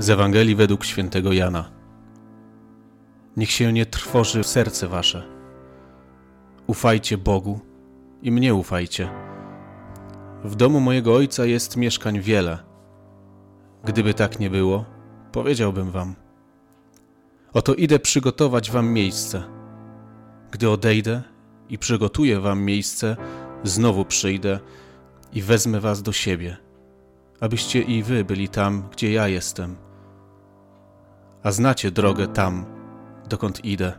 Z Ewangelii według świętego Jana. Niech się nie trwoży serce wasze. Ufajcie Bogu i mnie ufajcie. W domu mojego ojca jest mieszkań wiele. Gdyby tak nie było, powiedziałbym wam. Oto idę przygotować wam miejsce. Gdy odejdę i przygotuję wam miejsce, znowu przyjdę i wezmę was do siebie, abyście i wy byli tam, gdzie ja jestem. A znacie drogę tam, dokąd idę.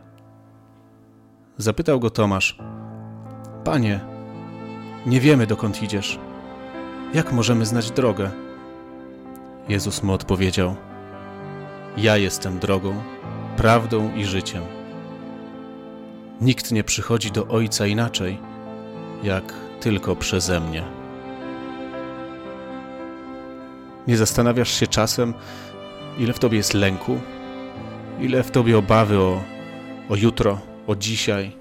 Zapytał go Tomasz: Panie, nie wiemy dokąd idziesz. Jak możemy znać drogę? Jezus mu odpowiedział: Ja jestem drogą, prawdą i życiem. Nikt nie przychodzi do Ojca inaczej, jak tylko przeze mnie. Nie zastanawiasz się czasem, ile w tobie jest lęku, ile w tobie obawy o, o jutro, o dzisiaj,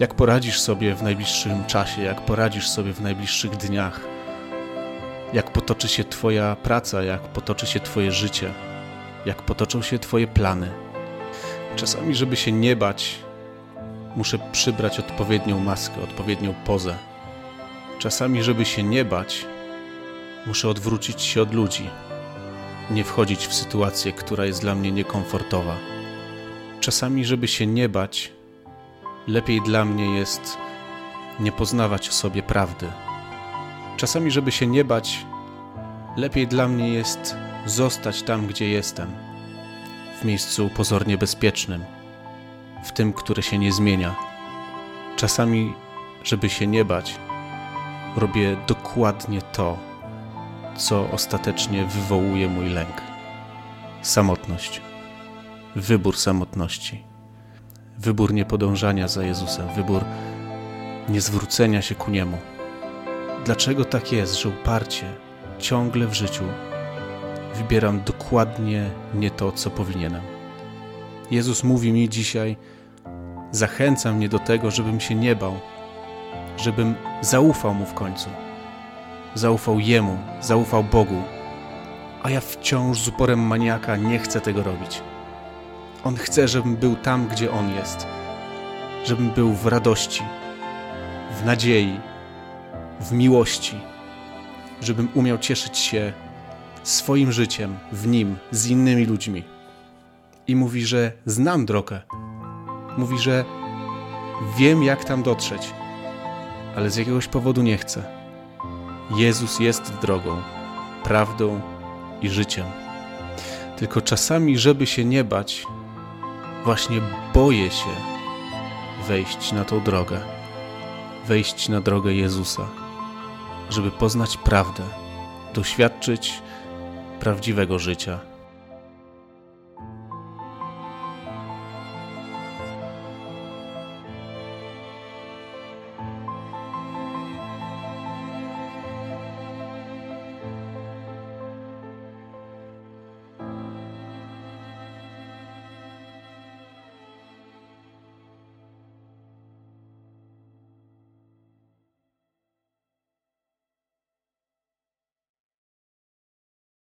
jak poradzisz sobie w najbliższym czasie, jak poradzisz sobie w najbliższych dniach, jak potoczy się Twoja praca, jak potoczy się Twoje życie, jak potoczą się Twoje plany. Czasami, żeby się nie bać, muszę przybrać odpowiednią maskę, odpowiednią pozę. Czasami, żeby się nie bać, muszę odwrócić się od ludzi, nie wchodzić w sytuację, która jest dla mnie niekomfortowa. Czasami, żeby się nie bać, lepiej dla mnie jest nie poznawać o sobie prawdy. Czasami, żeby się nie bać, lepiej dla mnie jest zostać tam, gdzie jestem, w miejscu pozornie bezpiecznym, w tym, które się nie zmienia. Czasami, żeby się nie bać, robię dokładnie to, co ostatecznie wywołuje mój lęk. Samotność. Wybór samotności. Wybór niepodążania za Jezusem. Wybór niezwrócenia się ku Niemu. Dlaczego tak jest, że uparcie, ciągle w życiu wybieram dokładnie nie to, co powinienem? Jezus mówi mi dzisiaj, zachęca mnie do tego, żebym się nie bał, żebym zaufał Mu w końcu zaufał Jemu, zaufał Bogu, a ja wciąż z uporem maniaka nie chcę tego robić. On chce, żebym był tam, gdzie On jest, żebym był w radości, w nadziei, w miłości, żebym umiał cieszyć się swoim życiem w Nim, z innymi ludźmi. I mówi, że znam drogę. Mówi, że wiem, jak tam dotrzeć, ale z jakiegoś powodu nie chcę. Jezus jest drogą, prawdą i życiem. Tylko czasami, żeby się nie bać, właśnie boję się wejść na tą drogę, wejść na drogę Jezusa, żeby poznać prawdę, doświadczyć prawdziwego życia